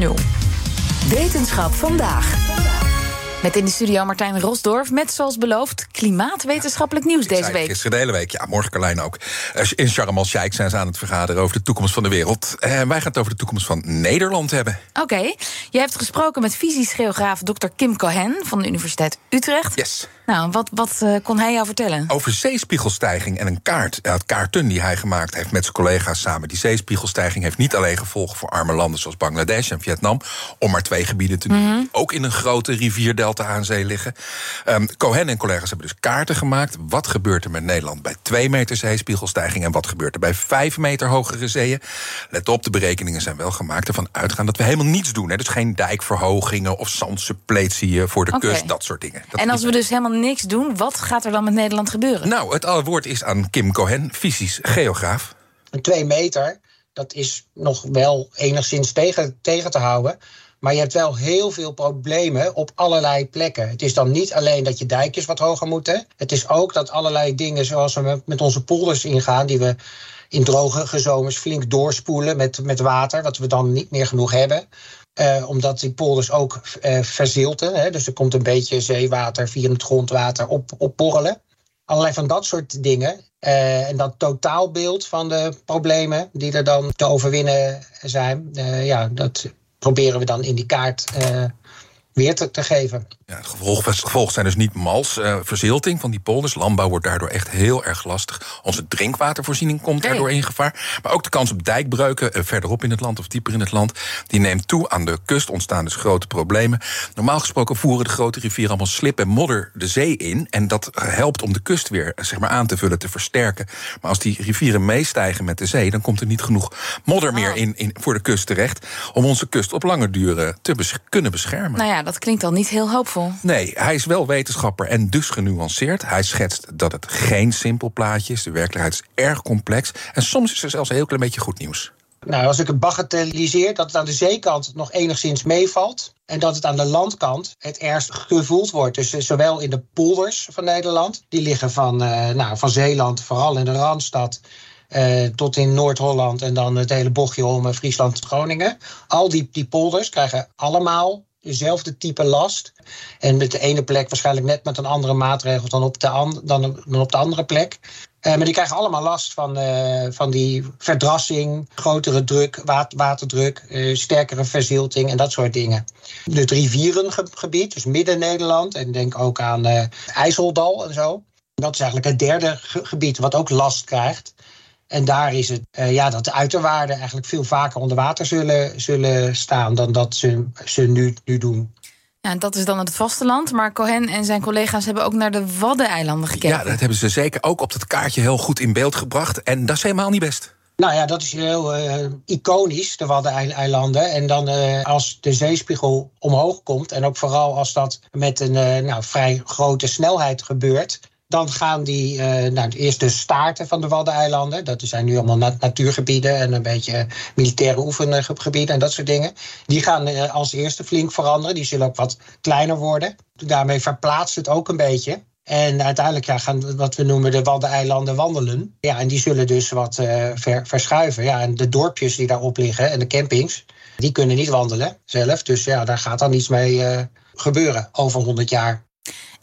Nul. Wetenschap vandaag. Met in de studio Martijn Rosdorf met zoals beloofd klimaatwetenschappelijk nieuws deze week. Gisteren de hele week, ja, morgen Carlijn ook. Eh, In Sharm el-Sheikh zijn ze aan het vergaderen over de toekomst van de wereld. En wij gaan het over de toekomst van Nederland hebben. Oké, je hebt gesproken met fysisch-geograaf Dr. Kim Cohen van de Universiteit Utrecht. Yes. Nou, wat, wat eh, kon hij jou vertellen? Over zeespiegelstijging en een kaart, het kaarten die hij gemaakt heeft met zijn collega's samen. Die zeespiegelstijging heeft niet alleen gevolgen voor arme landen zoals Bangladesh en Vietnam, om maar twee gebieden te noemen, die ook in een grote rivierdelta aan zee liggen. Ehm, Cohen en collega's hebben dus kaarten gemaakt. Wat gebeurt er met Nederland bij 2 meter zeespiegelstijging en wat gebeurt er bij 5 meter hogere zeeën? Let op, de berekeningen zijn wel gemaakt ervan uitgaan dat we helemaal niets doen. Hè. Dus geen dijkverhogingen of zandsuppletie voor de kust, dat soort dingen. Dat En als we dus helemaal niks doen, wat gaat er dan met Nederland gebeuren? Nou, het woord is aan Kim Cohen, fysisch geograaf. Een twee meter, dat is nog wel enigszins tegen, tegen te houden. Maar je hebt wel heel veel problemen op allerlei plekken. Het is dan niet alleen dat je dijkjes wat hoger moeten. Het is ook dat allerlei dingen zoals we met- met onze polders ingaan... die we in droge zomers flink doorspoelen met, met water... wat we dan niet meer genoeg hebben. Eh, omdat die polders ook eh verzilten. Hè? Dus er komt een beetje zeewater via het grondwater op, opborrelen allerlei van dat soort dingen. Eh, en dat totaalbeeld van de problemen die er dan te overwinnen zijn, ja, dat proberen we dan in die kaart weer te, te geven. Ja, het gevolg, het gevolg zijn dus niet mals, eh, verzilting van die polders. Landbouw wordt daardoor echt heel erg lastig. Onze drinkwatervoorziening komt daardoor in gevaar. Maar ook de kans op dijkbreuken eh, verderop in het land of dieper in het land... die neemt toe. Aan de kust ontstaan dus grote problemen. Normaal gesproken voeren de grote rivieren allemaal slip en modder de zee in. En dat helpt om de kust weer eh, zeg maar, aan te vullen, te versterken. Maar als die rivieren meestijgen met de zee... dan komt er niet genoeg modder meer in, in, voor de kust terecht... om onze kust op lange duur te bes- kunnen beschermen. Nou ja, dat klinkt al niet heel hoopvol. Nee, hij is wel wetenschapper en dus genuanceerd. Hij schetst dat het geen simpel plaatje is. De werkelijkheid is erg complex. En soms is er zelfs een heel klein beetje goed nieuws. Nou, als ik het bagatelliseer, dat het aan de zeekant nog enigszins meevalt. En dat het aan de landkant het ergst gevoeld wordt. Dus eh, zowel in de polders van Nederland, die liggen van, eh, nou, van Zeeland, vooral in de Randstad. eh, tot in Noord-Holland en dan het hele bochtje om eh, Friesland, Groningen. Al die, die polders krijgen allemaal dezelfde type last. En met de ene plek waarschijnlijk net met een andere maatregel dan op de, an- dan, dan op de andere plek. Eh, maar die krijgen allemaal last van, eh, van die verdrassing, grotere druk, wa- waterdruk, eh, sterkere verzilting en dat soort dingen. Het rivierengebied, dus Midden-Nederland, en denk ook aan IJsseldal en zo. Dat is eigenlijk het derde ge- gebied wat ook last krijgt. En daar is het eh, ja, dat de uiterwaarden eigenlijk veel vaker onder water zullen, zullen staan dan dat ze, ze nu, nu doen. Ja, dat is dan het vasteland. Maar Cohen en zijn collega's hebben ook naar de Waddeneilanden gekeken. Ja, dat hebben ze zeker ook op dat kaartje heel goed in beeld gebracht. En dat is helemaal niet best. Nou ja, dat is heel eh, iconisch, de Waddeneilanden. En dan eh, als de zeespiegel omhoog komt... en ook vooral als dat met een eh, nou, vrij grote snelheid gebeurt... dan gaan die, eh, nou, eerst de staarten van de Waddeneilanden... dat zijn nu allemaal na- natuurgebieden en een beetje militaire oefengebieden... en dat soort dingen. Die gaan eh, als eerste flink veranderen. Die zullen ook wat kleiner worden. Daarmee verplaatst het ook een beetje... En uiteindelijk ja, gaan wat we noemen de Waddeneilanden wandelen. Ja, en die zullen dus wat eh, ver- verschuiven. Ja, en de dorpjes die daarop liggen en de campings, die kunnen niet wandelen zelf. Dus ja, daar gaat dan iets mee gebeuren over 100 jaar.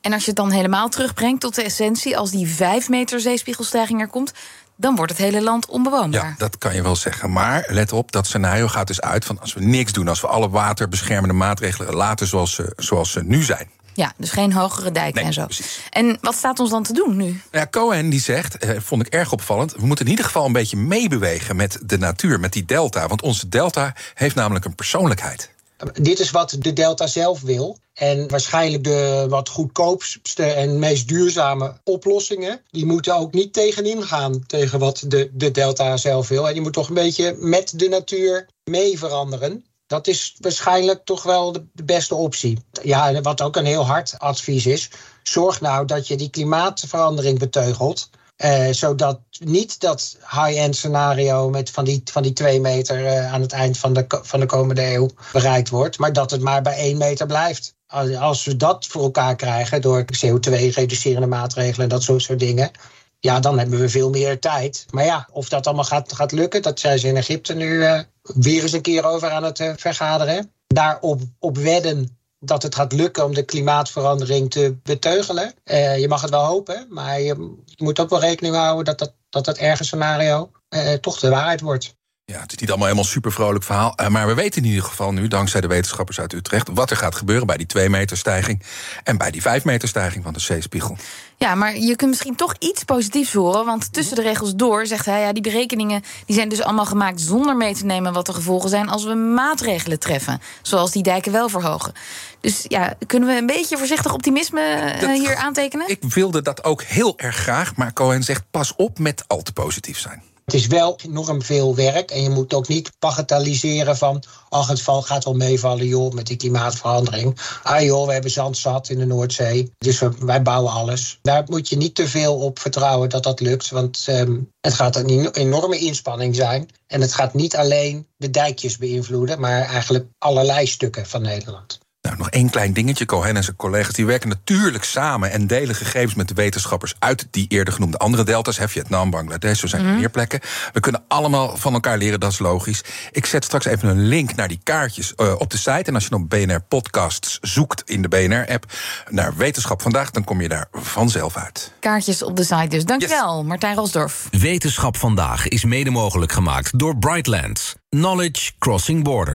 En als je het dan helemaal terugbrengt tot de essentie, als die 5 meter zeespiegelstijging er komt, dan wordt het hele land onbewoonbaar. Ja, dat kan je wel zeggen. Maar let op, dat scenario gaat dus uit van als we niks doen... als we alle waterbeschermende maatregelen laten zoals ze, zoals ze nu zijn. Ja, dus geen hogere dijken Nee, en zo. precies. En wat staat ons dan te doen nu? Ja, Cohen die zegt, eh, vond ik erg opvallend... we moeten in ieder geval een beetje meebewegen met de natuur, met die delta. Want onze delta heeft namelijk een persoonlijkheid. Dit is wat de Delta zelf wil. En waarschijnlijk de wat goedkoopste en meest duurzame oplossingen... die moeten ook niet tegenin gaan tegen wat de, de Delta zelf wil. En je moet toch een beetje met de natuur mee veranderen. Dat is waarschijnlijk toch wel de, beste optie. Ja, wat ook een heel hard advies is: zorg nou dat je die klimaatverandering beteugelt. Eh, zodat niet dat high-end scenario met van die, van die twee meter eh, aan het eind van de, van de komende eeuw bereikt wordt, maar dat het maar bij één meter blijft. Als, we dat voor elkaar krijgen door CO2-reducerende maatregelen en dat soort, soort dingen, ja, dan hebben we veel meer tijd. Maar ja, of dat allemaal gaat, gaat lukken, dat zijn ze in Egypte nu uh, weer eens een keer over aan het vergaderen. Daarop op wedden dat het gaat lukken om de klimaatverandering te beteugelen. Uh, je mag het wel hopen, maar je moet ook wel rekening houden dat dat, dat, dat erge scenario toch de waarheid wordt. Ja, het is niet allemaal helemaal super vrolijk verhaal. Maar we weten in ieder geval nu, dankzij de wetenschappers uit Utrecht, wat er gaat gebeuren bij die 2 meter stijging en bij die 5 meter stijging van de zeespiegel. Ja, maar je kunt misschien toch iets positiefs horen. Want tussen de regels door zegt hij, ja, die berekeningen die zijn dus allemaal gemaakt zonder mee te nemen wat de gevolgen zijn als we maatregelen treffen. Zoals die dijken wel verhogen. Dus ja, kunnen we een beetje voorzichtig optimisme dat, hier aantekenen? Ik wilde dat ook heel erg graag, maar Cohen zegt pas op met al te positief zijn. Het is wel enorm veel werk en je moet ook niet bagatelliseren van... ach, het gaat wel meevallen, joh, met die klimaatverandering. Ah joh, we hebben zand zat in de Noordzee, dus wij bouwen alles. Daar moet je niet te veel op vertrouwen dat dat lukt, want um, het gaat een enorme inspanning zijn. En het gaat niet alleen de dijkjes beïnvloeden, maar eigenlijk allerlei stukken van Nederland. Nou, nog één klein dingetje. Cohen en zijn collega's die werken natuurlijk samen en delen gegevens met de wetenschappers uit die eerder genoemde andere delta's. Vietnam, Bangladesh, zo zijn er mm. meer plekken. We kunnen allemaal van elkaar leren, dat is logisch. Ik zet straks even een link naar die kaartjes uh, op de site. En als je dan BNR Podcasts zoekt in de BNR-app naar Wetenschap vandaag, dan kom je daar vanzelf uit. Kaartjes op de site dus. Dankjewel, yes. Martijn Rosdorf. Wetenschap vandaag is mede mogelijk gemaakt door Brightlands. Knowledge Crossing Border.